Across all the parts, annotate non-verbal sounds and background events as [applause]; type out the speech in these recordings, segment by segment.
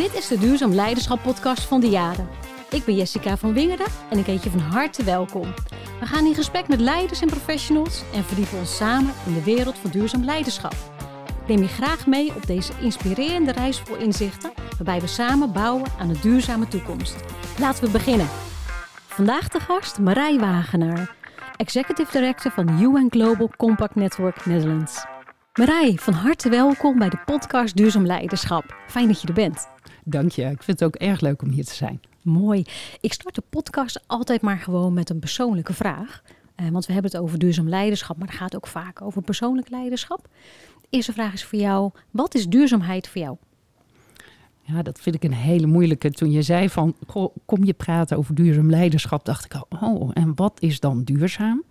Dit is de Duurzaam Leiderschap podcast van de Jaren. Ik ben Jessica van Wingerden en ik heet je van harte welkom. We gaan in gesprek met leiders en professionals en verdiepen ons samen in de wereld van duurzaam leiderschap. Neem je graag mee op deze inspirerende reis vol inzichten, waarbij we samen bouwen aan een duurzame toekomst. Laten we beginnen. Vandaag de gast Marij Wagenaar, Executive Director van UN Global Compact Network Netherlands. Marij, van harte welkom bij de podcast Duurzaam Leiderschap. Fijn dat je er bent. Dank je. Ik vind het ook erg leuk om hier te zijn. Mooi. Ik start de podcast altijd maar gewoon met een persoonlijke vraag. Eh, want we hebben het over duurzaam leiderschap, maar het gaat ook vaak over persoonlijk leiderschap. De eerste vraag is voor jou: wat is duurzaamheid voor jou? Ja, dat vind ik een hele moeilijke. Toen je zei van, goh, kom je praten over duurzaam leiderschap, dacht ik al, oh, en wat is dan duurzaam?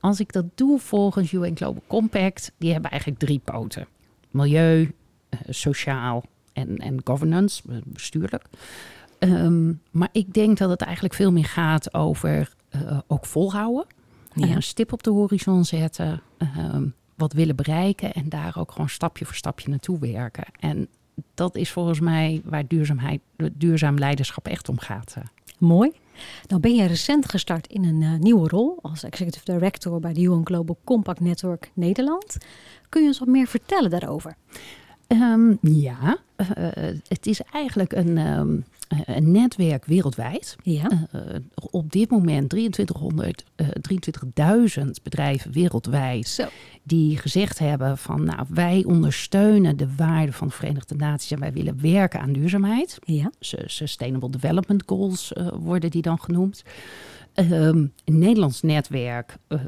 Als ik dat doe volgens UN Global Compact, die hebben eigenlijk drie poten. Milieu, eh, sociaal en, en governance, eh, bestuurlijk. Um, maar ik denk dat het eigenlijk veel meer gaat over uh, ook volhouden. Ja. een stip op de horizon zetten. Um, wat willen bereiken en daar ook gewoon stapje voor stapje naartoe werken. En dat is volgens mij waar duurzaamheid, duurzaam leiderschap echt om gaat. Mooi. Nou ben je recent gestart in een nieuwe rol als Executive Director bij de UN Global Compact Network Nederland. Kun je ons wat meer vertellen daarover? Um, ja, uh, het is eigenlijk een, um, een netwerk wereldwijd. Ja. Uh, op dit moment 2300, 23.000 bedrijven wereldwijd Zo. die gezegd hebben van nou wij ondersteunen de waarden van de Verenigde Naties en wij willen werken aan duurzaamheid. Ja. Sustainable Development Goals worden die dan genoemd. Um, een Nederlands netwerk uh,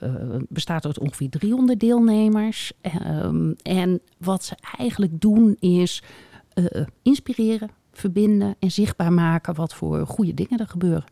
bestaat uit ongeveer 300 deelnemers. Um, en wat ze eigenlijk doen is uh, inspireren, verbinden en zichtbaar maken wat voor goede dingen er gebeuren.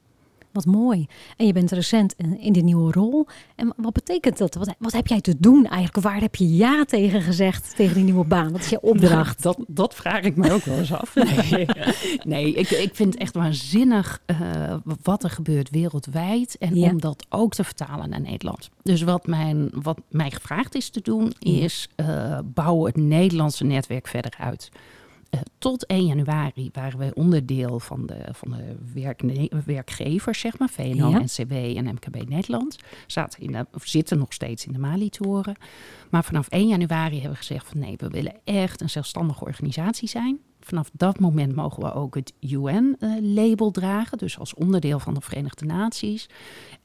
Wat mooi. En je bent recent in die nieuwe rol. En wat betekent dat? Wat, wat heb jij te doen eigenlijk? Waar heb je ja tegen gezegd, tegen die nieuwe baan? Wat is je opdracht? Nou, dat, dat vraag ik me ook wel eens af. [laughs] Nee, [laughs] nee ik, ik vind het echt waanzinnig uh, wat er gebeurt wereldwijd. En ja. om dat ook te vertalen naar Nederland. Dus wat, mijn, wat mij gevraagd is te doen, is uh, bouwen het Nederlandse netwerk verder uit. Uh, tot 1 januari waren we onderdeel van de, van de werkne- werkgevers, zeg maar, VNO, ja. NCW en MKB Nederland. Zaten in de, of zitten nog steeds in de Mali-toren. Maar vanaf 1 januari hebben we gezegd van nee, we willen echt een zelfstandige organisatie zijn. Vanaf dat moment mogen we ook het UN-label uh, dragen, dus als onderdeel van de Verenigde Naties.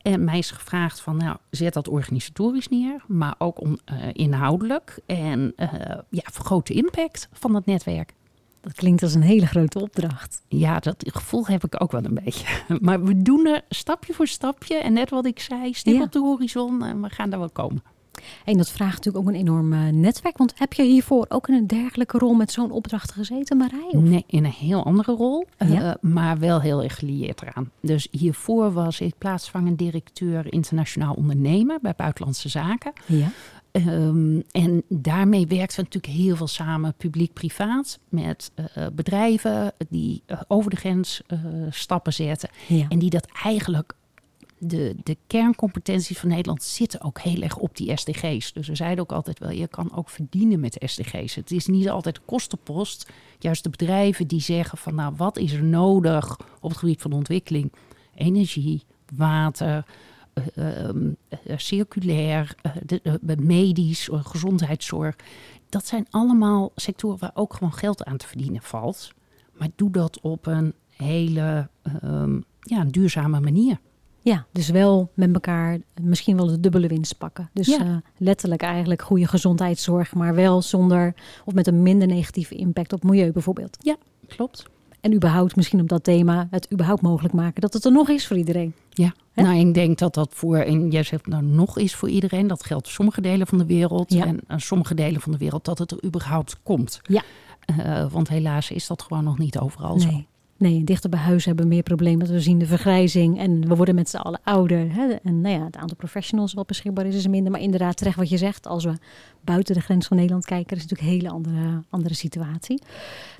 En mij is gevraagd van, nou, zet dat organisatorisch neer, maar ook on, uh, inhoudelijk. En uh, ja, vergroot de impact van dat netwerk. Dat klinkt als een hele grote opdracht. Ja, dat gevoel heb ik ook wel een beetje. [laughs] Maar we doen er stapje voor stapje. En net wat ik zei, stip ja. op de horizon en we gaan daar wel komen. En dat vraagt natuurlijk ook een enorm uh, netwerk. Want heb je hiervoor ook in een dergelijke rol met zo'n opdracht gezeten, Marij? Of? Nee, in een heel andere rol. Ja. Uh, maar wel heel erg gelieerd eraan. Dus hiervoor was ik plaatsvangend directeur internationaal ondernemen bij Buitenlandse Zaken. Ja. Um, en daarmee werkt we natuurlijk heel veel samen, publiek-privaat, met uh, bedrijven die uh, over de grens uh, stappen zetten. Ja. En die dat eigenlijk, de, de kerncompetenties van Nederland zitten ook heel erg op die SDG's. Dus we zeiden ook altijd wel, je kan ook verdienen met SDG's. Het is niet altijd de kostenpost. Juist de bedrijven die zeggen van, nou, wat is er nodig op het gebied van ontwikkeling? Energie, water, circulair, uh, de, de, medisch, gezondheidszorg. Dat zijn allemaal sectoren waar ook gewoon geld aan te verdienen valt. Maar doe dat op een hele um, ja, een duurzame manier. Ja, dus wel met elkaar misschien wel de dubbele winst pakken. Dus ja. uh, letterlijk eigenlijk goede gezondheidszorg, maar wel zonder of met een minder negatieve impact op milieu bijvoorbeeld. Ja, klopt. En überhaupt misschien op dat thema het überhaupt mogelijk maken dat het er nog is voor iedereen. Ja, He? nou ik denk dat dat voor, en jij zegt nou nog is voor iedereen. Dat geldt voor sommige delen van de wereld. Ja. En aan sommige delen van de wereld dat het er überhaupt komt. Ja. Uh, want helaas is dat gewoon nog niet overal nee. zo. Nee, dichter bij huis hebben we meer problemen. We zien de vergrijzing en we worden met z'n allen ouder. Hè? En nou ja, het aantal professionals wat beschikbaar is, is minder. Maar inderdaad, terecht wat je zegt, als we buiten de grens van Nederland kijken, is het natuurlijk een hele andere, andere situatie.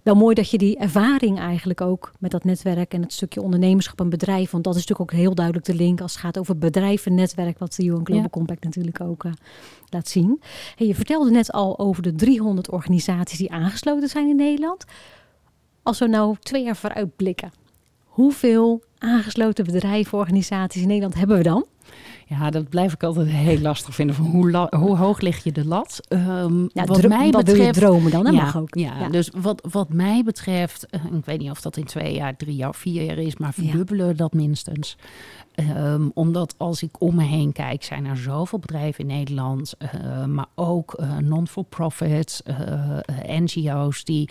Wel mooi dat je die ervaring eigenlijk ook met dat netwerk en het stukje ondernemerschap en bedrijf, want dat is natuurlijk ook heel duidelijk de link als het gaat over bedrijvennetwerk, wat de UN Global ja. Compact natuurlijk ook uh, laat zien. Hey, je vertelde net al over de 300 organisaties die aangesloten zijn in Nederland. Als we nou twee jaar vooruit blikken, hoeveel aangesloten bedrijven, organisaties in Nederland hebben we dan? Ja, dat blijf ik altijd heel lastig vinden. Van hoe, hoe hoog lig je de lat? Um, ja, wat mij betreft, wil je dromen dan? Dat ja, mag ook. Ja, dus wat, wat mij betreft, uh, ik weet niet of dat in twee jaar, drie jaar, vier jaar is, maar verdubbelen dat minstens. Um, omdat als ik om me heen kijk, zijn er zoveel bedrijven in Nederland, uh, maar ook uh, non-for-profits, uh, NGO's, die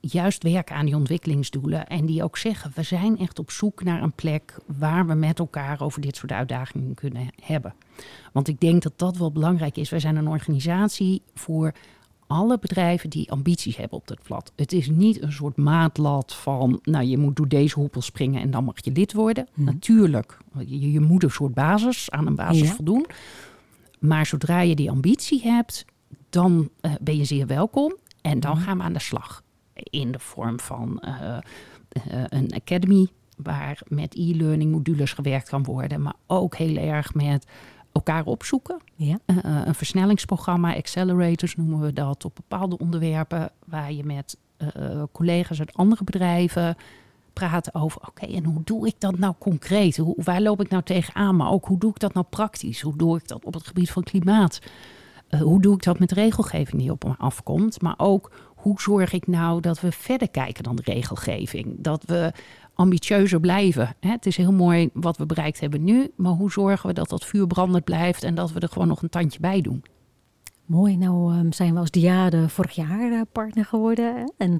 juist werken aan die ontwikkelingsdoelen. En die ook zeggen, we zijn echt op zoek naar een plek waar we met elkaar over dit soort uitdagingen kunnen hebben. Want ik denk dat dat wel belangrijk is. Wij zijn een organisatie voor alle bedrijven die ambities hebben op dat vlak. Het is niet een soort maatlat van, nou je moet door deze hoepel springen en dan mag je lid worden. Mhm. Natuurlijk, je, je, moet een soort basis aan een basis voldoen. Maar zodra je die ambitie hebt, dan uh, ben je zeer welkom. En dan mhm. gaan we aan de slag. In de vorm van uh, uh, een academy, waar met e-learning modules gewerkt kan worden. Maar ook heel erg met elkaar opzoeken. Ja. Uh, een versnellingsprogramma, accelerators noemen we dat, op bepaalde onderwerpen waar je met uh, collega's uit andere bedrijven praat over, oké, en hoe doe ik dat nou concreet? Hoe, waar loop ik nou tegenaan? Maar ook hoe doe ik dat nou praktisch? Hoe doe ik dat op het gebied van klimaat? Uh, hoe doe ik dat met regelgeving die op me afkomt? Maar ook hoe zorg ik nou dat we verder kijken dan de regelgeving? Dat we ambitieuzer blijven. Het is heel mooi wat we bereikt hebben nu, maar hoe zorgen we dat dat vuur brandend blijft en dat we er gewoon nog een tandje bij doen? Mooi, nou um, zijn we als Diade vorig jaar uh, partner geworden. En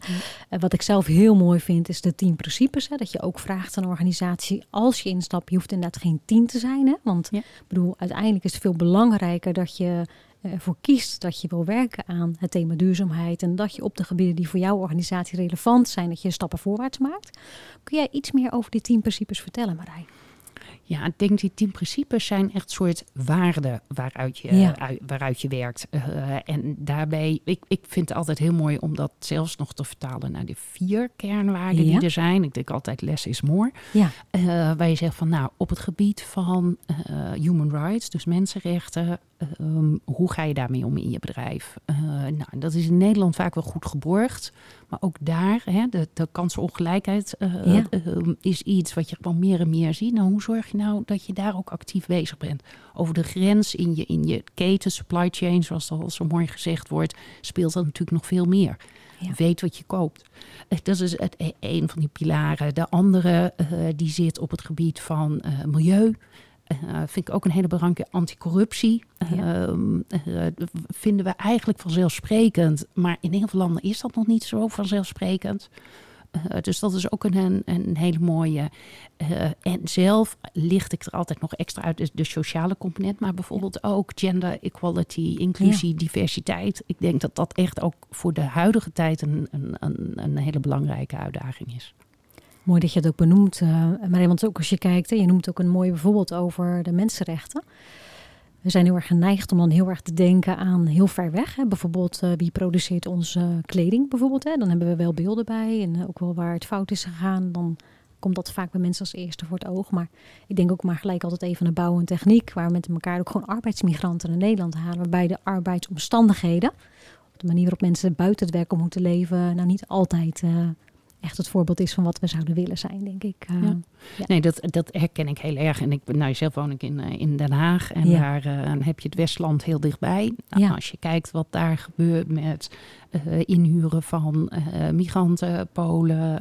uh, wat ik zelf heel mooi vind is de tien principes. Hè, dat je ook vraagt aan een organisatie, als je instapt, je hoeft inderdaad geen tien te zijn. Hè, want ja. bedoel, uiteindelijk is het veel belangrijker dat je ervoor kiest dat je wil werken aan het thema duurzaamheid en dat je op de gebieden die voor jouw organisatie relevant zijn, dat je stappen voorwaarts maakt. Kun jij iets meer over die tien principes vertellen, Marij? Ja, ik denk die tien principes zijn echt soort waarden waaruit je, waaruit je werkt. Uh, en daarbij, ik, ik vind het altijd heel mooi om dat zelfs nog te vertalen naar de vier kernwaarden die er zijn. Ik denk altijd less is more. Ja. Uh, waar je zegt van nou, op het gebied van uh, human rights, dus mensenrechten, um, hoe ga je daarmee om in je bedrijf? nou, dat is in Nederland vaak wel goed geborgd. Maar ook daar, hè, de, de kansenongelijkheid ja. is iets wat je gewoon meer en meer ziet. Nou, hoe zorg je nou dat je daar ook actief bezig bent? Over de grens in je, in je keten, supply chain, zoals dat al zo mooi gezegd wordt, speelt dat natuurlijk nog veel meer. Weet wat je koopt. Eh, dat is het, een van die pilaren. De andere uh, die zit op het gebied van milieu. Uh, vind ik ook een hele belangrijke anticorruptie. Ja. Uh, vinden we eigenlijk vanzelfsprekend. Maar in heel veel landen is dat nog niet zo vanzelfsprekend. Uh, dus dat is ook een, een hele mooie. Uh, en zelf licht ik er altijd nog extra uit, dus de sociale component, maar bijvoorbeeld ook gender equality, inclusie, diversiteit. Ik denk dat dat echt ook voor de huidige tijd een, een, een hele belangrijke uitdaging is. Mooi dat je het ook benoemt, uh, maar want ook als je kijkt, je noemt ook een mooi voorbeeld over de mensenrechten we zijn heel erg geneigd om dan heel erg te denken aan heel ver weg. Hè. Bijvoorbeeld uh, wie produceert onze kleding bijvoorbeeld. Hè. Dan hebben we wel beelden bij en uh, ook wel waar het fout is gegaan. Dan komt dat vaak bij mensen als eerste voor het oog. Maar ik denk ook maar gelijk altijd even naar bouw en techniek. Waar we met elkaar ook gewoon arbeidsmigranten naar Nederland halen. Waarbij de arbeidsomstandigheden, de manier waarop mensen buiten het werk om moeten leven, nou niet altijd echt het voorbeeld is van wat we zouden willen zijn, denk ik. Uh, ja. Ja. Nee, dat, dat herken ik heel erg. En ik, nou, zelf woon ik in, eh, in Den Haag en daar uh, heb je het Westland heel dichtbij. Nou, als je kijkt wat daar gebeurt met inhuren van migranten, Polen,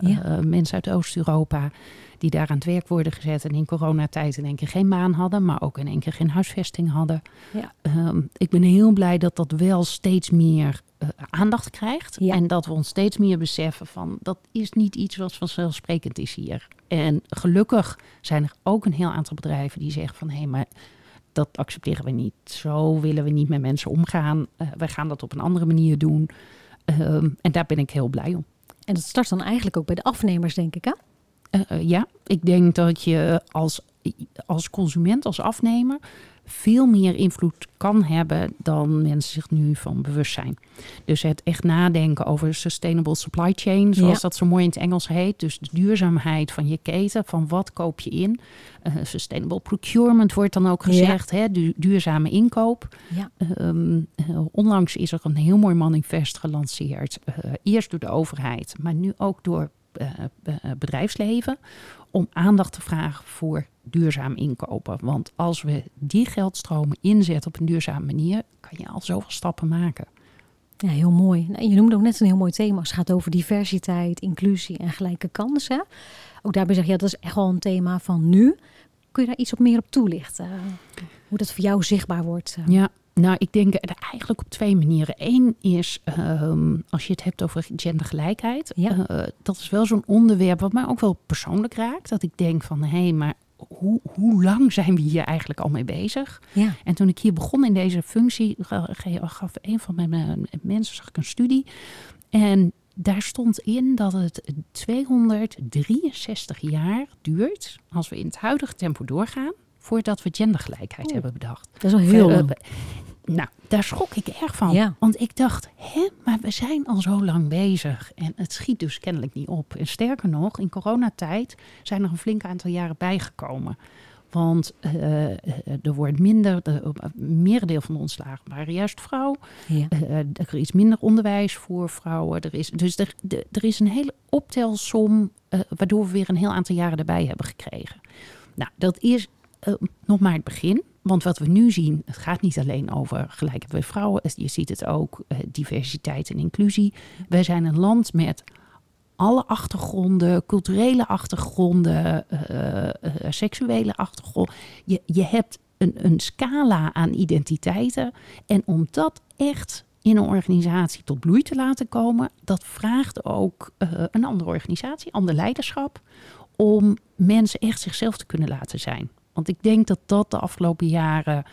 mensen uit Oost-Europa die daar aan het werk worden gezet en in coronatijd in één keer geen maan hadden, maar ook in één keer geen huisvesting hadden. Ja. Um, ik ben heel blij dat dat wel steeds meer uh, aandacht krijgt en dat we ons steeds meer beseffen van dat is niet iets wat vanzelfsprekend is hier. En gelukkig zijn er ook een heel aantal bedrijven die zeggen van hé, hey, maar dat accepteren we niet. Zo willen we niet met mensen omgaan. Uh, wij gaan dat op een andere manier doen. Um, en daar ben ik heel blij om. En dat start dan eigenlijk ook bij de afnemers, denk ik, hè? Uh, ja, ik denk dat je als, als consument, als afnemer, veel meer invloed kan hebben dan mensen zich nu van bewust zijn. Dus het echt nadenken over sustainable supply chain, zoals dat zo mooi in het Engels heet. Dus de duurzaamheid van je keten, van wat koop je in. Uh, sustainable procurement wordt dan ook gezegd, hè, duurzame inkoop. Ja. Ehm, eh, onlangs is er een heel mooi manifest gelanceerd, uh, eerst door de overheid, maar nu ook door bedrijfsleven om aandacht te vragen voor duurzaam inkopen. Want als we die geldstromen inzetten op een duurzame manier, kan je al zoveel stappen maken. Ja, heel mooi. Nou, je noemde ook net een heel mooi thema als het gaat over diversiteit, inclusie en gelijke kansen. Ook daarbij zeg je, ja, dat is echt wel een thema van nu. Kun je daar iets op meer op toelichten? Hoe dat voor jou zichtbaar wordt? Ja, nou, ik denk er eigenlijk op twee manieren. Eén is, ehm, als je het hebt over gendergelijkheid. Ja. Uh, dat is wel zo'n onderwerp wat mij ook wel persoonlijk raakt. Dat ik denk van, hé, hey, maar hoe, hoe lang zijn we hier eigenlijk al mee bezig? Ja. En toen ik hier begon in deze functie, gaf een van mijn mensen zag ik een studie. En daar stond in dat het 263 jaar duurt, als we in het huidige tempo doorgaan, voordat we gendergelijkheid hebben bedacht. Dat is al heel lang. Nou, daar schrok ik erg van. Want ik dacht, hè, maar we zijn al zo lang bezig. En het schiet dus kennelijk niet op. En sterker nog, in coronatijd zijn er een flink aantal jaren bijgekomen. Want uh, er wordt minder, de merendeel van de ontslagen waren juist vrouw. Ja. Uh, er is minder onderwijs voor vrouwen. Er is, dus er, er is een hele optelsom, waardoor we weer een heel aantal jaren erbij hebben gekregen. Nou, dat is nog maar het begin. Want wat we nu zien, het gaat niet alleen over gelijkheid bij vrouwen. Je ziet het ook, eh, diversiteit en inclusie. Wij zijn een land met alle achtergronden, culturele achtergronden, uh, seksuele achtergronden. Je, je hebt een, een scala aan identiteiten. En om dat echt in een organisatie tot bloei te laten komen, dat vraagt ook een andere organisatie, ander leiderschap, om mensen echt zichzelf te kunnen laten zijn. Want ik denk dat dat de afgelopen jaren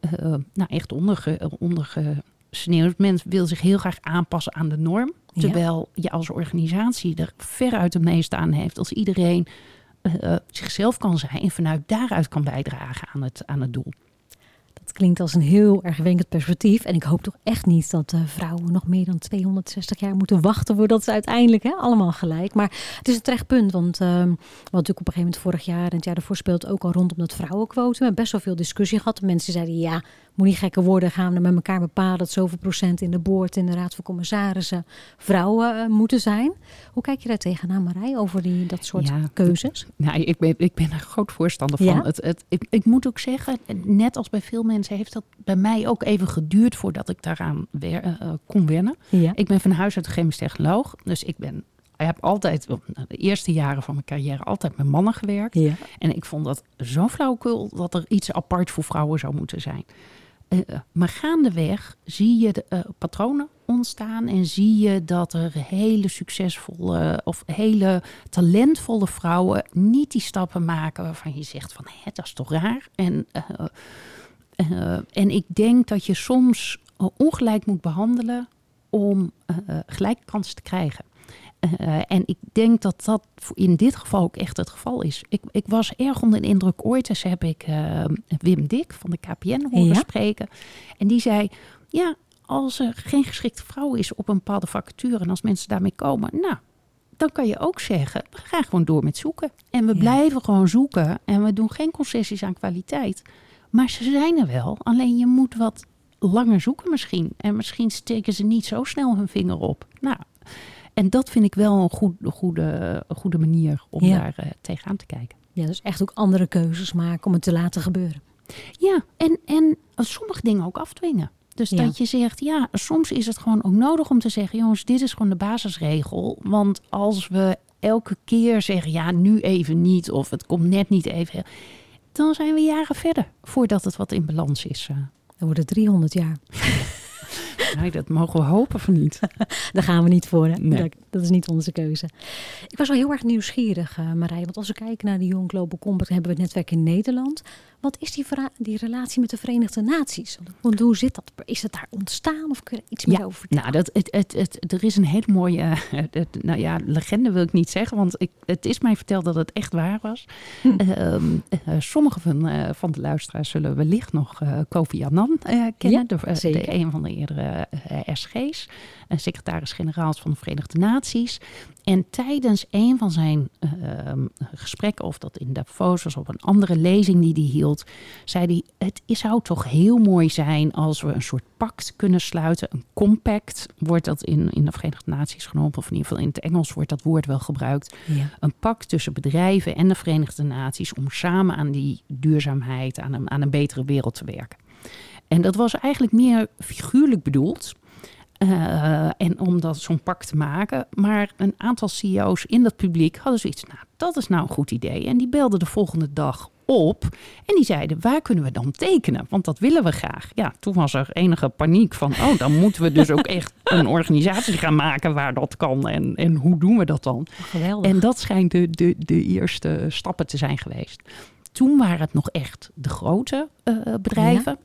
uh, nou echt onderge, ondergesneeuwd. Men wil zich heel graag aanpassen aan de norm. Terwijl je als organisatie er veruit de meeste aan heeft. Als iedereen uh, zichzelf kan zijn en vanuit daaruit kan bijdragen aan het, aan het doel. Het klinkt als een heel erg wenkend perspectief. En ik hoop toch echt niet dat uh, vrouwen nog meer dan 260 jaar moeten wachten voordat ze uiteindelijk hè, allemaal gelijk. Maar het is een terecht punt, want uh, wat natuurlijk op een gegeven moment vorig jaar en het jaar ervoor speelt ook al rondom dat vrouwenquotum. We hebben best wel veel discussie gehad. Mensen zeiden ja, moet niet gekke worden, gaan we met elkaar bepalen dat zoveel procent in de boord, in de raad van commissarissen vrouwen uh, moeten zijn. Hoe kijk je daar tegenaan, Marij, over die, dat soort keuzes? Nou, ik ben, ik ben er groot voorstander van. Ja? Het, het, ik, ik moet ook zeggen, net als bij veel mensen heeft dat bij mij ook even geduurd voordat ik daaraan weer, uh, kon wennen. Ja. Ik ben van huis uit chemisch technoloog, dus ik ben ik heb altijd, de eerste jaren van mijn carrière, altijd met mannen gewerkt. Ja. En ik vond dat zo flauwkul dat er iets apart voor vrouwen zou moeten zijn. Uh, maar gaandeweg zie je de uh, patronen ontstaan en zie je dat er hele succesvolle of hele talentvolle vrouwen niet die stappen maken waarvan je zegt van hé, dat is toch raar. En, uh, en ik denk dat je soms ongelijk moet behandelen om gelijke kansen te krijgen. Uh, en ik denk dat dat in dit geval ook echt het geval is. Ik, ik was erg onder de indruk. Ooit eens heb ik uh, Wim Dik van de KPN horen spreken. En die zei: Ja, als er geen geschikte vrouw is op een bepaalde vacature en als mensen daarmee komen, nou, dan kan je ook zeggen: we gaan gewoon door met zoeken. En we blijven gewoon zoeken en we doen geen concessies aan kwaliteit. Maar ze zijn er wel, alleen je moet wat langer zoeken misschien. En misschien steken ze niet zo snel hun vinger op. Nou, en dat vind ik wel een goed, goede, goede manier om daar uh, tegenaan te kijken. Ja, dus echt ook andere keuzes maken om het te laten gebeuren. Ja, en, en sommige dingen ook afdwingen. Dus dat je zegt, ja, soms is het gewoon ook nodig om te zeggen, jongens, dit is gewoon de basisregel. Want als we elke keer zeggen, ja, nu even niet, of het komt net niet even, dan zijn we jaren verder voordat het wat in balans is. Dan wordt het 300 jaar. [laughs] Nee, dat mogen we hopen van niet. [laughs] Daar gaan we niet voor. Hè? Nee. Dat, is niet onze keuze. Ik was wel heel erg nieuwsgierig, uh, Marij. Want als we kijken naar de Young Global Compact, hebben we het netwerk in Nederland. Wat is die, die relatie met de Verenigde Naties? Want hoe zit dat? Is het daar ontstaan of kun je iets meer over vertellen? Nou, dat, het, het, het, er is een hele mooie, nou ja, legende wil ik niet zeggen, want ik, het is mij verteld dat het echt waar was. Hm. Uh, sommige van, uh, van de luisteraars zullen wellicht nog Kofi Annan kennen, de, de, een van de eerdere SG's, secretaris-generaals van de Verenigde Naties. En tijdens een van zijn ehm, gesprekken, of dat in Davos was op een andere lezing die hij hield, zei hij: Het zou toch heel mooi zijn als we een soort pact kunnen sluiten. Een compact wordt dat in, in de Verenigde Naties genoemd, of in ieder geval in het Engels wordt dat woord wel gebruikt. Ja. Een pact tussen bedrijven en de Verenigde Naties om samen aan die duurzaamheid, aan een, aan een betere wereld te werken. En dat was eigenlijk meer figuurlijk bedoeld. Uh, en om dat zo'n pak te maken. Maar een aantal CEO's in dat publiek hadden zoiets. Nou, dat is nou een goed idee. En die belden de volgende dag op. En die zeiden: waar kunnen we dan tekenen? Want dat willen we graag. Ja, toen was er enige paniek van: oh, dan moeten we dus ook [laughs] echt een organisatie gaan maken waar dat kan. En, en hoe doen we dat dan? Geweldig. En dat schijnt de, de, de eerste stappen te zijn geweest. Toen waren het nog echt de grote uh, bedrijven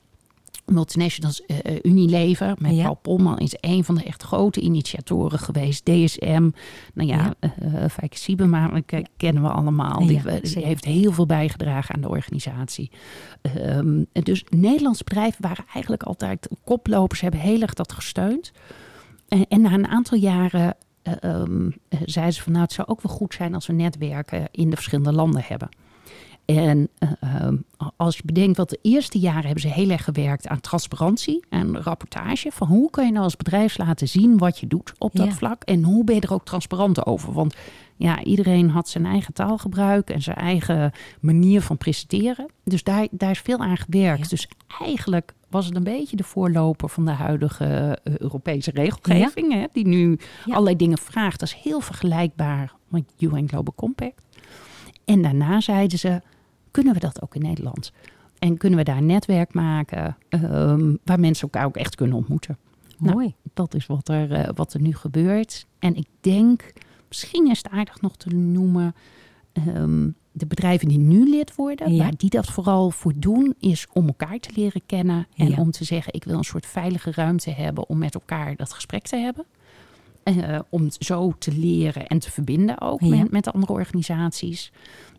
multinationals, uh, Unilever, met Paul Polman is een van de echt grote initiatoren geweest. DSM, nou ja, ja. Uh, Fijke Siebema kennen we allemaal. Die, die, heeft heel veel bijgedragen aan de organisatie. Um, dus Nederlandse bedrijven waren eigenlijk altijd koplopers, hebben heel erg dat gesteund. En, en na een aantal jaren um, zeiden ze van nou, het zou ook wel goed zijn als we netwerken in de verschillende landen hebben. En uh, als je bedenkt wat de eerste jaren hebben ze heel erg gewerkt aan transparantie en rapportage. Van hoe kan je nou als bedrijf laten zien wat je doet op dat vlak. En hoe ben je er ook transparant over. Want ja, iedereen had zijn eigen taalgebruik en zijn eigen manier van presenteren. Dus daar, daar is veel aan gewerkt. Dus eigenlijk was het een beetje de voorloper van de huidige uh, Europese regelgeving. Hè, die nu allerlei dingen vraagt. Dat is heel vergelijkbaar met UN Global Compact. En daarna zeiden ze, kunnen we dat ook in Nederland? En kunnen we daar een netwerk maken um, waar mensen elkaar ook echt kunnen ontmoeten? Nou, Mooi. dat is wat er, uh, wat er nu gebeurt. En ik denk, misschien is het aardig nog te noemen, um, de bedrijven die nu lid worden, ja. waar die dat vooral voor doen, is om elkaar te leren kennen. En ja. om te zeggen, ik wil een soort veilige ruimte hebben om met elkaar dat gesprek te hebben. Uh, om zo te leren en te verbinden ook ja. met, met andere organisaties.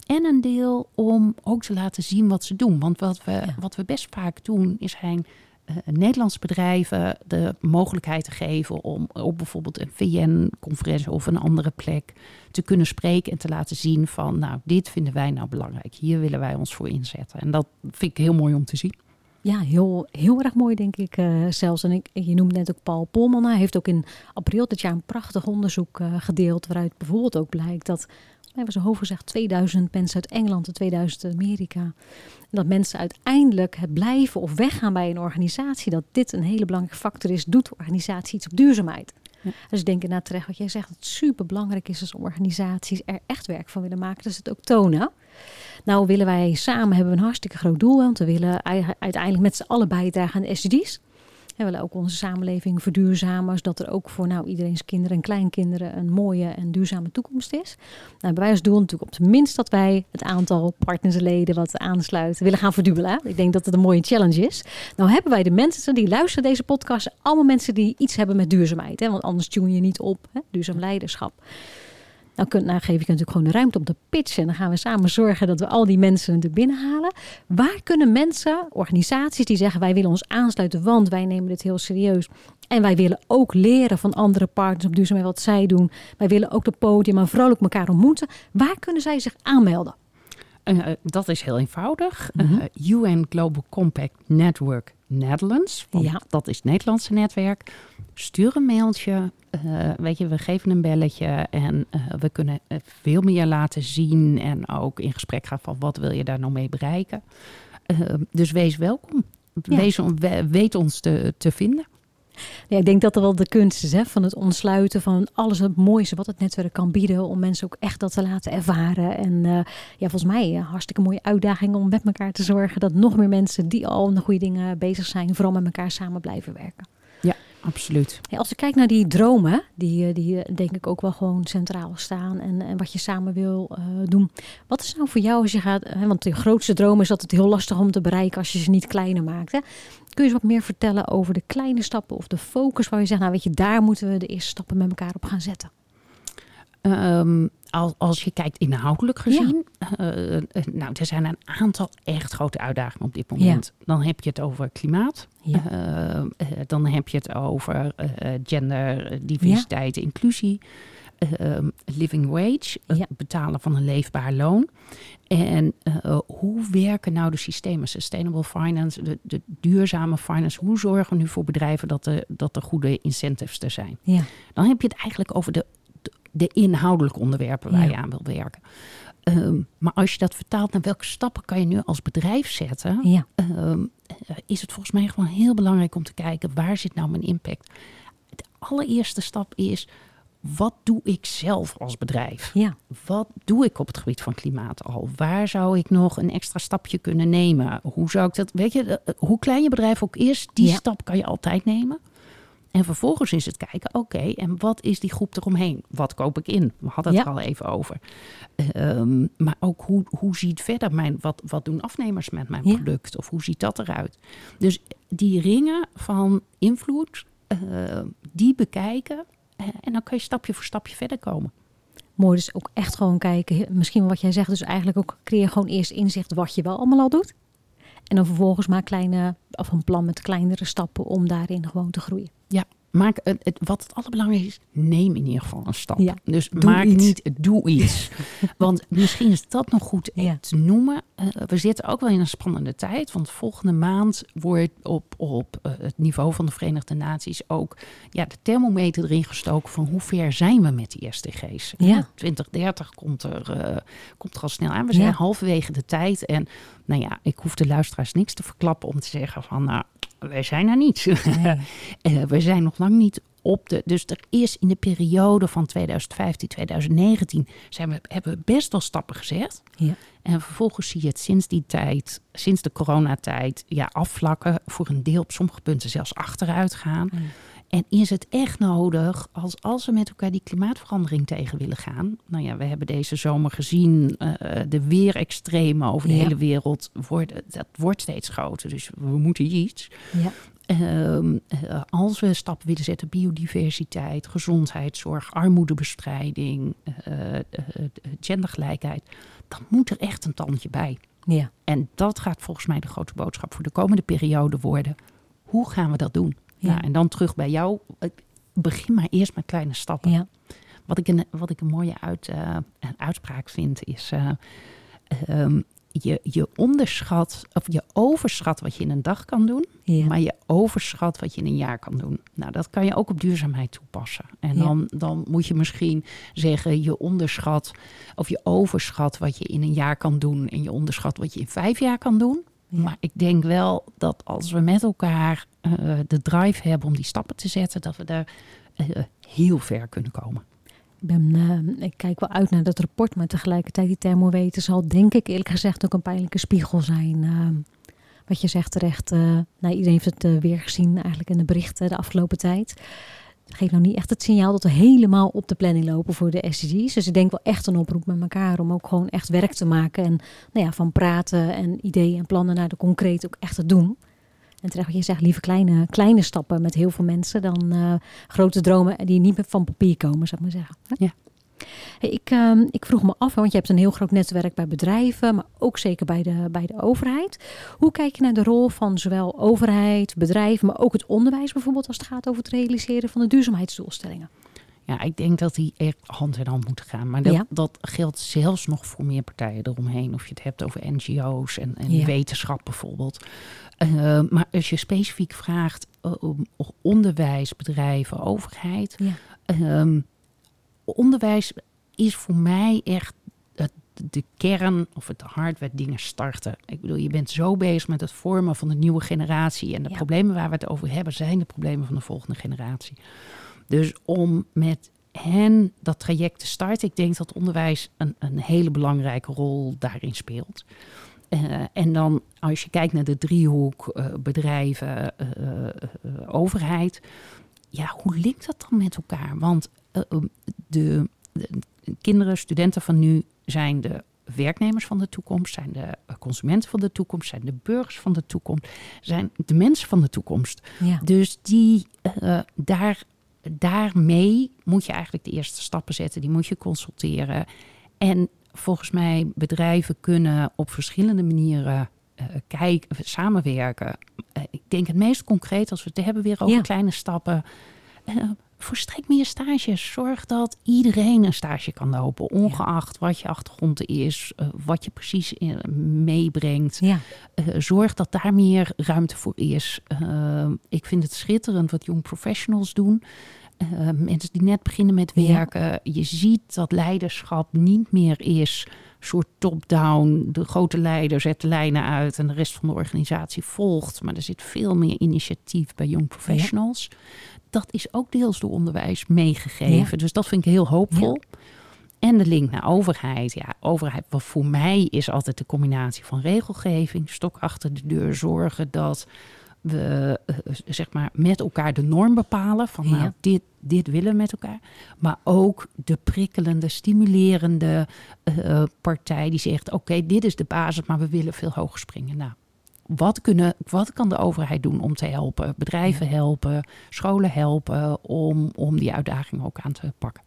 En een deel om ook te laten zien wat ze doen. Want wat we, ja. wat we best vaak doen, is zijn uh, Nederlandse bedrijven de mogelijkheid te geven om op bijvoorbeeld een VN-conferentie of een andere plek te kunnen spreken en te laten zien van, nou, dit vinden wij nou belangrijk. Hier willen wij ons voor inzetten. En dat vind ik heel mooi om te zien. Ja, heel, heel erg mooi, denk ik uh, zelfs. En ik, je noemde net ook Paul Polman. Hij heeft ook in april dit jaar een prachtig onderzoek uh, gedeeld. waaruit bijvoorbeeld ook blijkt dat. Hij was over gezegd 2000 mensen uit Engeland en 2000 uit Amerika. En dat mensen uiteindelijk het blijven of weggaan bij een organisatie. dat dit een hele belangrijke factor is. Doet de organisatie iets op duurzaamheid? Ja. Dus ik denk inderdaad terecht wat jij zegt. Dat het super belangrijk is als organisaties er echt werk van willen maken. Dat ze het ook tonen. Nou willen wij samen, hebben we een hartstikke groot doel. Want we willen uiteindelijk met z'n allen bijdragen aan de SDG's. We willen ook onze samenleving verduurzamen, zodat er ook voor nou, iedereen's kinderen en kleinkinderen een mooie en duurzame toekomst is. Nou, hebben wij als doel natuurlijk op tenminste dat wij het aantal partners en leden wat aansluiten willen gaan verdubbelen. Ik denk dat het een mooie challenge is. Nou hebben wij de mensen die luisteren deze podcast, allemaal mensen die iets hebben met duurzaamheid. Hè? Want anders tune je niet op, hè? duurzaam leiderschap. Nou, kun, nou geef ik natuurlijk gewoon de ruimte om te pitchen. En dan gaan we samen zorgen dat we al die mensen natuurlijk binnenhalen. Waar kunnen mensen, organisaties die zeggen wij willen ons aansluiten, want wij nemen dit heel serieus. En wij willen ook leren van andere partners op duurzaamheid wat zij doen. Wij willen ook de podium en ook elkaar ontmoeten. Waar kunnen zij zich aanmelden? Uh, dat is heel eenvoudig. Mm -hmm. uh, UN Global Compact Network Netherlands. Ja. Dat is het Nederlandse netwerk. Stuur een mailtje. Uh, weet je, we geven een belletje en we kunnen veel meer laten zien. En ook in gesprek gaan van wat wil je daar nou mee bereiken. dus wees welkom. Ja. Wees, weet ons te, te vinden. Ja, ik denk dat dat wel de kunst is hè, van het ontsluiten van alles het mooiste wat het netwerk kan bieden. Om mensen ook echt dat te laten ervaren. En uh, ja, volgens mij een hartstikke mooie uitdaging om met elkaar te zorgen dat nog meer mensen die al aan de goede dingen bezig zijn, vooral met elkaar samen blijven werken. Ja. Absoluut. als ik kijk naar die dromen, die, die denk ik ook wel gewoon centraal staan en, en wat je samen wil doen. Wat is nou voor jou als je gaat, hè, want de grootste droom is altijd heel lastig om te bereiken als je ze niet kleiner maakt. Hè? Kun je eens wat meer vertellen over de kleine stappen of de focus waar je zegt, nou weet je, daar moeten we de eerste stappen met elkaar op gaan zetten? Um, als, als je kijkt inhoudelijk gezien, uh, nou, er zijn een aantal echt grote uitdagingen op dit moment. Dan heb je het over klimaat. Uh, dan heb je het over gender, diversiteit, inclusie. Ehm, living wage, het betalen van een leefbaar loon. En hoe werken nou de systemen, sustainable finance, de, de, duurzame finance? Hoe zorgen we nu voor bedrijven dat, er dat er goede incentives er zijn? Ja. Dan heb je het eigenlijk over de de inhoudelijke onderwerpen waar je aan wil werken. Ehm, maar als je dat vertaalt naar welke stappen kan je nu als bedrijf zetten, ja. Ehm, eh, is het volgens mij gewoon heel belangrijk om te kijken waar zit nou mijn impact. De allereerste stap is wat doe ik zelf als bedrijf? Ja. Wat doe ik op het gebied van klimaat al? Waar zou ik nog een extra stapje kunnen nemen? Hoe zou ik dat, weet je, hoe klein je bedrijf ook is, die stap kan je altijd nemen. En vervolgens is het kijken, oké, en wat is die groep eromheen? Wat koop ik in? We hadden het er al even over. Ehm, maar ook hoe, hoe ziet verder mijn, wat, wat doen afnemers met mijn product? Of hoe ziet dat eruit? Dus die ringen van invloed, uh, die bekijken. Uh, en dan kan je stapje voor stapje verder komen. Mooi, dus ook echt gewoon kijken. Misschien wat jij zegt, dus eigenlijk ook creëer gewoon eerst inzicht wat je wel allemaal al doet. En dan vervolgens maak kleine, of een plan met kleinere stappen om daarin gewoon te groeien. Ja, maak het, wat het allerbelangrijkste is, neem in ieder geval een stap. dus maak niet, doe iets. [laughs] want misschien is dat nog goed te noemen. Uh, we zitten ook wel in een spannende tijd. Want volgende maand wordt op, op uh, het niveau van de Verenigde Naties ook ja, de thermometer erin gestoken van hoe ver zijn we met die SDG's. Ja. 2030 komt er, uh, komt er al snel aan. We zijn halverwege de tijd. En nou ja, ik hoef de luisteraars niks te verklappen om te zeggen van nou, wij zijn er niet. Nee. [laughs] Eh, we zijn nog lang niet op de. Dus er is in de periode van 2015, 2019 zijn we, hebben we best wel stappen gezet. Ja. En vervolgens zie je het sinds die tijd, sinds de coronatijd, ja, afvlakken. Voor een deel op sommige punten zelfs achteruit gaan. En is het echt nodig, als, als we met elkaar die klimaatverandering tegen willen gaan. Nou ja, we hebben deze zomer gezien, uh, de weerextremen over de hele wereld, worden, dat wordt steeds groter. Dus we moeten iets. Ja. Ehm, eh, als we stappen willen zetten, biodiversiteit, gezondheidszorg, armoedebestrijding, uh, gendergelijkheid, dan moet er echt een tandje bij. Ja. En dat gaat volgens mij de grote boodschap voor de komende periode worden. Hoe gaan we dat doen? Ja. en dan terug bij jou. Begin maar eerst met kleine stappen. Ja. Wat, ik een, wat ik een mooie uit, uh, uitspraak vind is... Uh, um, je, je onderschat of je overschat wat je in een dag kan doen, ja. maar je overschat wat je in een jaar kan doen. Nou, dat kan je ook op duurzaamheid toepassen. En dan, dan moet je misschien zeggen, je onderschat of je overschat wat je in een jaar kan doen en je onderschat wat je in vijf jaar kan doen. Maar ik denk wel dat als we met elkaar uh, de drive hebben om die stappen te zetten, dat we daar uh, heel ver kunnen komen. Ik, ben, ik kijk wel uit naar dat rapport, maar tegelijkertijd die thermometer zal denk ik eerlijk gezegd ook een pijnlijke spiegel zijn. wat je zegt terecht, nou, iedereen heeft het weer gezien eigenlijk in de berichten de afgelopen tijd geeft nou niet echt het signaal dat we helemaal op de planning lopen voor de SDG's. Dus ik denk wel echt een oproep met elkaar om ook gewoon echt werk te maken. En nou ja, van praten en ideeën en plannen naar de concreet ook echt te doen. En terecht wat je zegt, liever kleine, kleine stappen met heel veel mensen dan uh, grote dromen die niet meer van papier komen, zou ik maar zeggen. Ja. Hey, ik, uh, ik, vroeg me af, want je hebt een heel groot netwerk bij bedrijven, maar ook zeker bij de, bij de overheid. Hoe kijk je naar de rol van zowel overheid, bedrijven, maar ook het onderwijs bijvoorbeeld als het gaat over het realiseren van de duurzaamheidsdoelstellingen? Ja, ik denk dat die echt hand in hand moeten gaan. Maar dat, dat geldt zelfs nog voor meer partijen eromheen. Of je het hebt over NGO's en, en wetenschap bijvoorbeeld. Uh, maar als je specifiek vraagt uh, om onderwijs, bedrijven, overheid. Ja. Uh, onderwijs is voor mij echt de kern of het hart waar dingen starten. Ik bedoel, je bent zo bezig met het vormen van de nieuwe generatie. En de problemen waar we het over hebben, zijn de problemen van de volgende generatie. Dus om met hen dat traject te starten, ik denk dat onderwijs een, een hele belangrijke rol daarin speelt. Uh, en dan als je kijkt naar de driehoek uh, bedrijven, uh, overheid, ja, hoe linkt dat dan met elkaar? Want de, de kinderen, studenten van nu zijn de werknemers van de toekomst, zijn de consumenten van de toekomst, zijn de burgers van de toekomst, zijn de mensen van de toekomst. Ja. Dus die, uh, daar, daarmee moet je eigenlijk de eerste stappen zetten, die moet je consulteren. En volgens mij, bedrijven kunnen op verschillende manieren uh, kijken, samenwerken. Uh, ik denk het meest concreet, als we het hebben weer over kleine stappen verstrek meer stages. Zorg dat iedereen een stage kan lopen, ongeacht wat je achtergrond is, wat je precies meebrengt. Ja. Zorg dat daar meer ruimte voor is. Ik vind het schitterend wat jong professionals doen. Mensen die net beginnen met werken. Je ziet dat leiderschap niet meer is soort top-down. De grote leider zet de lijnen uit en de rest van de organisatie volgt. Maar er zit veel meer initiatief bij jong professionals. Ja dat is ook deels door onderwijs meegegeven. Dus dat vind ik heel hoopvol. En de link naar overheid. Ja, overheid, wat voor mij is altijd de combinatie van regelgeving, stok achter de deur, zorgen dat we uh, zeg maar met elkaar de norm bepalen van nou, dit, dit willen we met elkaar. Maar ook de prikkelende, stimulerende uh, partij die zegt oké, dit is de basis, maar we willen veel hoger springen. Nou, wat, kunnen, wat kan de overheid doen om te helpen? Bedrijven helpen, scholen helpen om, om die uitdaging ook aan te pakken.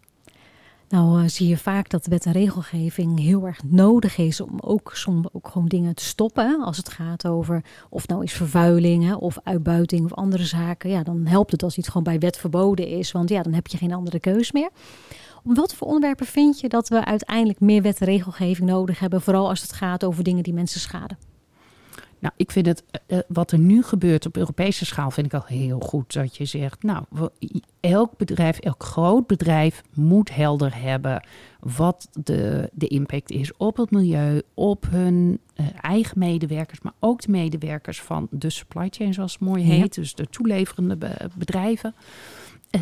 Nou uh, zie je vaak dat wet en regelgeving heel erg nodig is om ook soms ook gewoon dingen te stoppen. Als het gaat over of nou is vervuiling hè, of uitbuiting of andere zaken. Ja, dan helpt het als iets gewoon bij wet verboden is. Want ja, dan heb je geen andere keus meer. Om wat voor onderwerpen vind je dat we uiteindelijk meer wet en regelgeving nodig hebben? Vooral als het gaat over dingen die mensen schaden. Nou, ik vind het, uh, wat er nu gebeurt op Europese schaal, vind ik al heel goed. Dat je zegt, nou, elk bedrijf, elk groot bedrijf moet helder hebben wat de, de impact is op het milieu, op hun uh, eigen medewerkers, maar ook de medewerkers van de supply chain, zoals het mooi heet. Dus de toeleverende be bedrijven.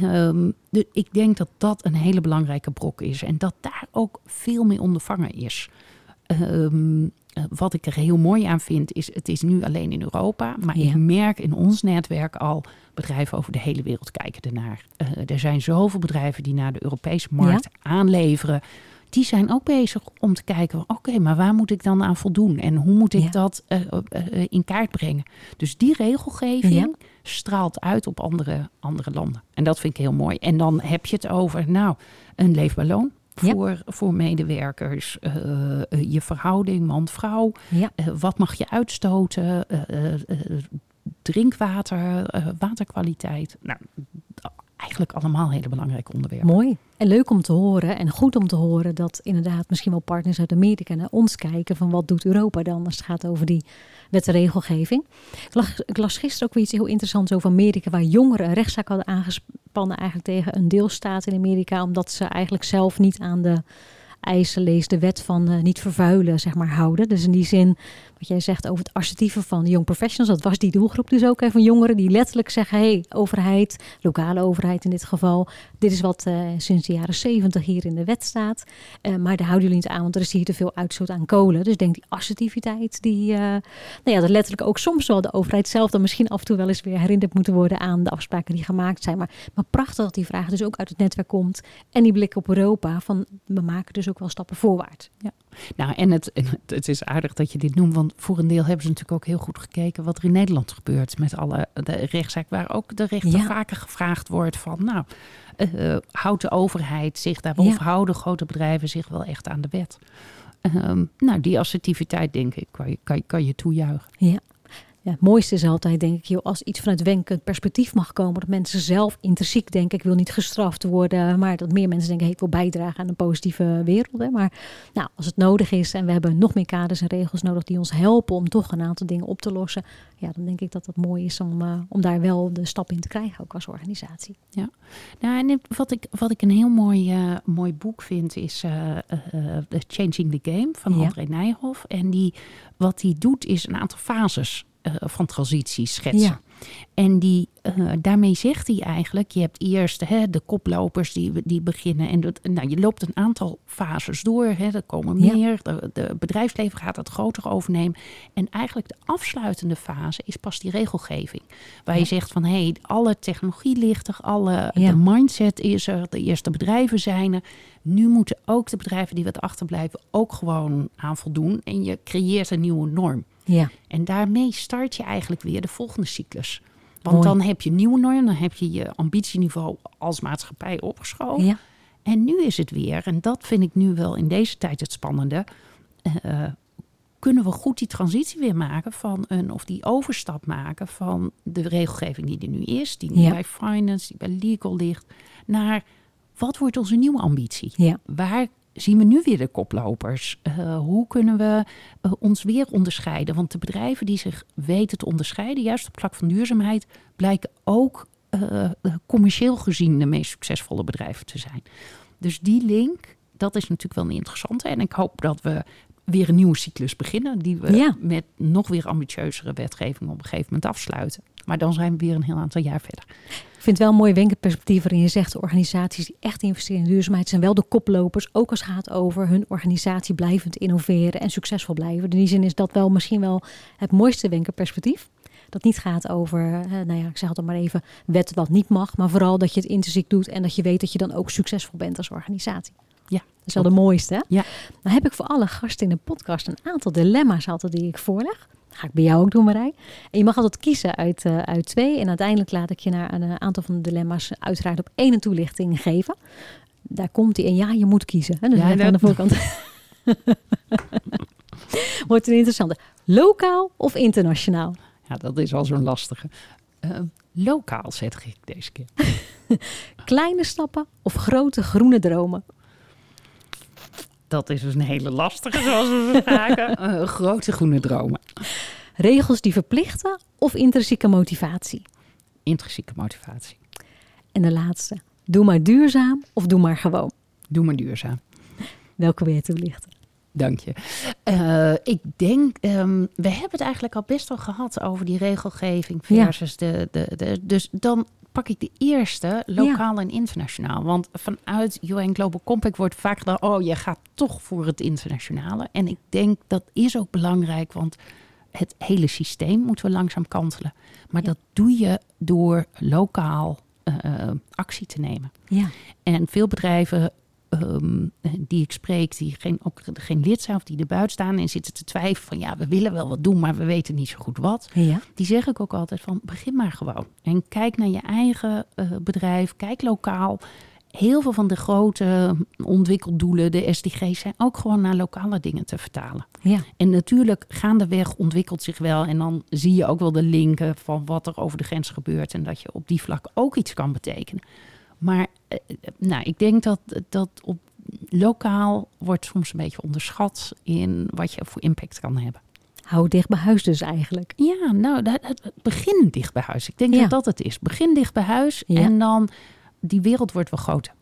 Um, de, ik denk dat dat een hele belangrijke brok is en dat daar ook veel mee ondervangen is. Um, eh, wat ik er heel mooi aan vind, is het is nu alleen in Europa. Maar ik merk in ons netwerk al bedrijven over de hele wereld kijken ernaar. Uh, er zijn zoveel bedrijven die naar de Europese markt aanleveren. Die zijn ook bezig om te kijken, oké, maar waar moet ik dan aan voldoen? En hoe moet ik dat uh, in kaart brengen? Dus die regelgeving straalt uit op andere, andere landen. En dat vind ik heel mooi. En dan heb je het over, nou, een leefbaar loon voor, voor medewerkers. Uh, je verhouding man-vrouw. Ja. Uh, wat mag je uitstoten? drinkwater, waterkwaliteit. Nou, eigenlijk allemaal hele belangrijke onderwerpen. Mooi. En leuk om te horen en goed om te horen dat inderdaad misschien wel partners uit Amerika naar ons kijken van wat doet Europa dan als het gaat over die wet en regelgeving. Ik las, gisteren ook weer iets heel interessants over Amerika waar jongeren een rechtszaak hadden aangespannen eigenlijk tegen een deelstaat in Amerika omdat ze eigenlijk zelf niet aan de eisen lees de wet van uh, niet vervuilen, zeg maar, houden. Dus in die zin, wat jij zegt over het assertieve van de young professionals, dat was die doelgroep dus ook, hè, van jongeren die letterlijk zeggen, hé, hey, overheid, lokale overheid in dit geval, dit is wat uh, sinds de jaren zeventig hier in de wet staat, uh, maar daar houden jullie niet aan, want er is hier te veel uitstoot aan kolen. Dus denk die assertiviteit, die, nou ja, dat letterlijk ook soms wel de overheid zelf dan misschien af en toe wel eens weer herinnerd moeten worden aan de afspraken die gemaakt zijn. Maar, maar prachtig dat die vraag dus ook uit het netwerk komt en die blik op Europa van, we maken dus ook wel stappen voorwaarts. Ja. Nou, en het, het is aardig dat je dit noemt, want voor een deel hebben ze natuurlijk ook heel goed gekeken wat er in Nederland gebeurt met alle de rechtszaak, waar ook de rechter vaker gevraagd wordt van, nou, uh, houdt de overheid zich daarboven, ja. houden grote bedrijven zich wel echt aan de wet? Um, nou, die assertiviteit, denk ik, kan je, kan, kan je toejuichen. Ja. Ja, het mooiste is altijd, denk ik, joh, als iets vanuit wenkend perspectief mag komen. Dat mensen zelf intrinsiek denken, ik wil niet gestraft worden. Maar dat meer mensen denken, ik wil bijdragen aan een positieve wereld. Hè. Maar nou, als het nodig is en we hebben nog meer kaders en regels nodig die ons helpen om toch een aantal dingen op te lossen. Ja, dan denk ik dat het mooi is om, uh, om daar wel de stap in te krijgen, ook als organisatie. Ja, nou, en wat ik, wat ik een heel mooi, uh, mooi boek vind, is uh, Changing the Game van André Nijhoff. En die, wat hij doet, is een aantal fases van transitie schetsen. Ja. En die, uh, daarmee zegt hij eigenlijk, je hebt eerst hè, de koplopers die, die beginnen. En dat, nou, je loopt een aantal fases door. Hè, er komen meer, de, de, bedrijfsleven gaat het groter overnemen. En eigenlijk de afsluitende fase is pas die regelgeving. Waar je zegt van, hé, hey, alle technologie ligt er, alle, de mindset is er, de eerste bedrijven zijn er. Nu moeten ook de bedrijven die wat achterblijven ook gewoon aan voldoen. En je creëert een nieuwe norm. Ja. En daarmee start je eigenlijk weer de volgende cyclus. Want dan heb je nieuwe norm, dan heb je je ambitieniveau als maatschappij opgeschoven. Ja. En nu is het weer, en dat vind ik nu wel in deze tijd het spannende. Uh, kunnen we goed die transitie weer maken van een, of die overstap maken van de regelgeving die er nu is, die nu bij finance, die bij legal ligt, naar wat wordt onze nieuwe ambitie? Ja. Waar zien we nu weer de koplopers? Uh, hoe kunnen we uh, ons weer onderscheiden? Want de bedrijven die zich weten te onderscheiden, juist op het vlak van duurzaamheid, blijken ook uh, commercieel gezien de meest succesvolle bedrijven te zijn. Dus die link, dat is natuurlijk wel een interessante. En ik hoop dat we weer een nieuwe cyclus beginnen, die we ja. met nog weer ambitieuzere wetgeving op een gegeven moment afsluiten. Maar dan zijn we weer een heel aantal jaar verder. Ik vind het wel een mooi wenkenperspectief waarin je zegt... organisaties die echt investeren in duurzaamheid... zijn wel de koplopers, ook als het gaat over hun organisatie blijvend innoveren... en succesvol blijven. In die zin is dat wel misschien wel het mooiste wenkenperspectief. Dat niet gaat over, nou ja, ik zeg het dan maar even, wet wat niet mag... maar vooral dat je het intrinsiek doet... en dat je weet dat je dan ook succesvol bent als organisatie. Ja, dat is wel de mooiste. Hè? Ja. Dan heb ik voor alle gasten in de podcast een aantal dilemma's altijd die ik voorleg ga ik bij jou ook doen, Marij. En je mag altijd kiezen uit, uh, uit twee. En uiteindelijk laat ik je naar een aantal van de dilemma's uiteraard op één toelichting geven. Daar komt hij. En ja, je moet kiezen. Hè? Dus ja, aan de voorkant. [laughs] Wordt een interessante. Lokaal of internationaal? Ja, dat is al zo'n lastige. Uh, lokaal zet ik deze keer. [laughs] Kleine stappen of grote groene dromen? Dat is dus een hele lastige, zoals we vragen. uh, [laughs] grote groene dromen. Regels die verplichten of intrinsieke motivatie? Intrinsieke motivatie. En de laatste. Doe maar duurzaam of doe maar gewoon? Doe maar duurzaam. Welke wil je toelichten? Dank je. Uh, ik denk, um, we hebben het eigenlijk al best wel gehad over die regelgeving versus ja. de, de, de. Dus dan pak ik de eerste, lokaal en internationaal. Want vanuit UN Global Compact wordt vaak gedacht, oh, je gaat toch voor het internationale. En ik denk dat is ook belangrijk, want het hele systeem moeten we langzaam kantelen. Maar dat doe je door lokaal uh, actie te nemen. Ja. En veel bedrijven um, die ik spreek, die geen, ook geen lid zijn of die er buiten staan en zitten te twijfelen van ja, we willen wel wat doen, maar we weten niet zo goed wat. Ja. Die zeg ik ook altijd van begin maar gewoon. En kijk naar je eigen uh, bedrijf, kijk lokaal. Heel veel van de grote ontwikkeldoelen, de SDG's, zijn ook gewoon naar lokale dingen te vertalen. Ja. En natuurlijk, gaandeweg ontwikkelt zich wel. En dan zie je ook wel de linken van wat er over de grens gebeurt. En dat je op die vlak ook iets kan betekenen. Maar eh, nou, ik denk dat, dat op lokaal wordt soms een beetje onderschat in wat je voor impact kan hebben. Hou dicht bij huis dus eigenlijk. Ja, nou, begin dicht bij huis. Ik denk dat dat het is. Begin dicht bij huis en dan die wereld wordt wel groter.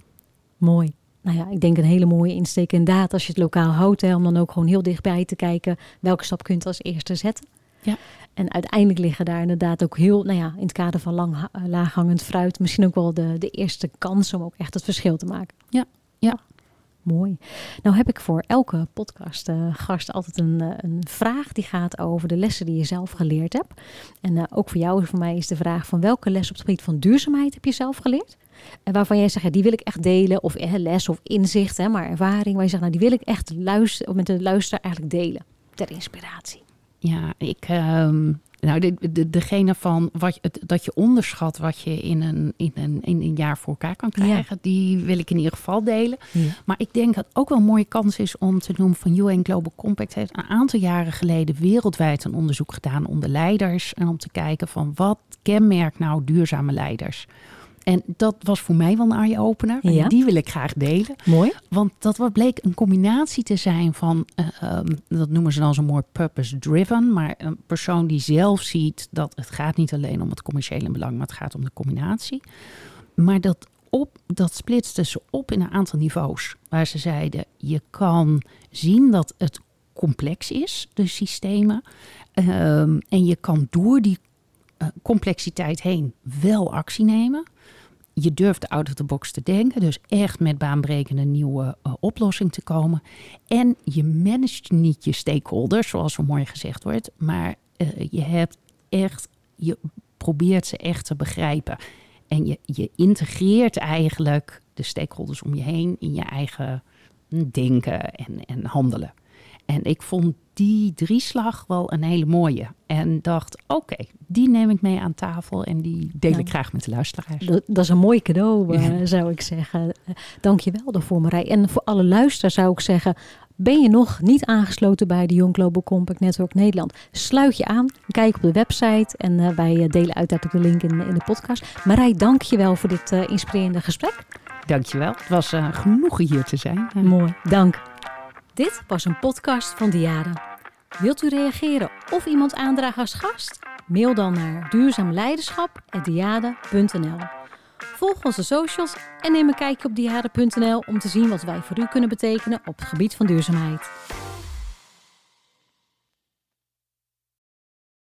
Mooi. Nou ja, ik denk een hele mooie insteek inderdaad als je het lokaal houdt. Hè, om dan ook gewoon heel dichtbij te kijken welke stap kunt als eerste zetten. Ja. En uiteindelijk liggen daar inderdaad ook heel, nou ja, in het kader van lang, uh, laaghangend fruit, misschien ook wel de, de eerste kans om ook echt het verschil te maken. Ja, ja. Mooi. Nou heb ik voor elke podcast uh, gast altijd een, uh, een vraag die gaat over de lessen die je zelf geleerd hebt. En uh, ook voor jou, voor mij is de vraag van welke les op het gebied van duurzaamheid heb je zelf geleerd? En waarvan jij zegt, ja, die wil ik echt delen, of les of inzicht, hè, maar ervaring, waar je zegt, nou die wil ik echt luisteren, met de luisteraar eigenlijk delen, ter inspiratie. Ja, ik. Um, nou, de, de, degene van wat, het, dat je onderschat wat je in een, in een, in een jaar voor elkaar kan krijgen, die wil ik in ieder geval delen. Maar ik denk dat het ook wel een mooie kans is om te noemen van UN Global Compact heeft een aantal jaren geleden wereldwijd een onderzoek gedaan onder leiders. En om te kijken van wat kenmerkt nou duurzame leiders. En dat was voor mij wel een eye-opener. Ja. Die wil ik graag delen. Mooi. Want dat bleek een combinatie te zijn van, uh, dat noemen ze dan zo mooi purpose-driven. Maar een persoon die zelf ziet dat het gaat niet alleen om het commerciële belang, maar het gaat om de combinatie. Maar dat, op, dat splitste ze op in een aantal niveaus. Waar ze zeiden, je kan zien dat het complex is, de systemen. Um, en je kan door die complexiteit heen wel actie nemen. Je durft out of the box te denken, dus echt met baanbrekende nieuwe uh, oplossing te komen. En je managt niet je stakeholders, zoals zo mooi gezegd wordt, maar uh, je hebt echt, je probeert ze echt te begrijpen. En je, je integreert eigenlijk de stakeholders om je heen in je eigen denken en, en handelen. En ik vond die drieslag wel een hele mooie. En dacht, oké, die neem ik mee aan tafel en die deel ik graag met de luisteraars. Dat, dat is een mooi cadeau, uh, zou ik zeggen. Dank je wel daarvoor, Marij. En voor alle luisteraars zou ik zeggen... Ben je nog niet aangesloten bij de Young Global Compact Network Nederland? Sluit je aan, kijk op de website en uh, wij delen uiteraard ook de link in, in de podcast. Marij, dank je wel voor dit inspirerende gesprek. Dankjewel. Het was genoegen hier te zijn. Mooi, dank. Dit was een podcast van Diade. Wilt u reageren of iemand aandragen als gast? Mail dan naar duurzaamleiderschap.diade.nl Volg onze socials en neem een kijkje op diade.nl om te zien wat wij voor u kunnen betekenen op het gebied van duurzaamheid.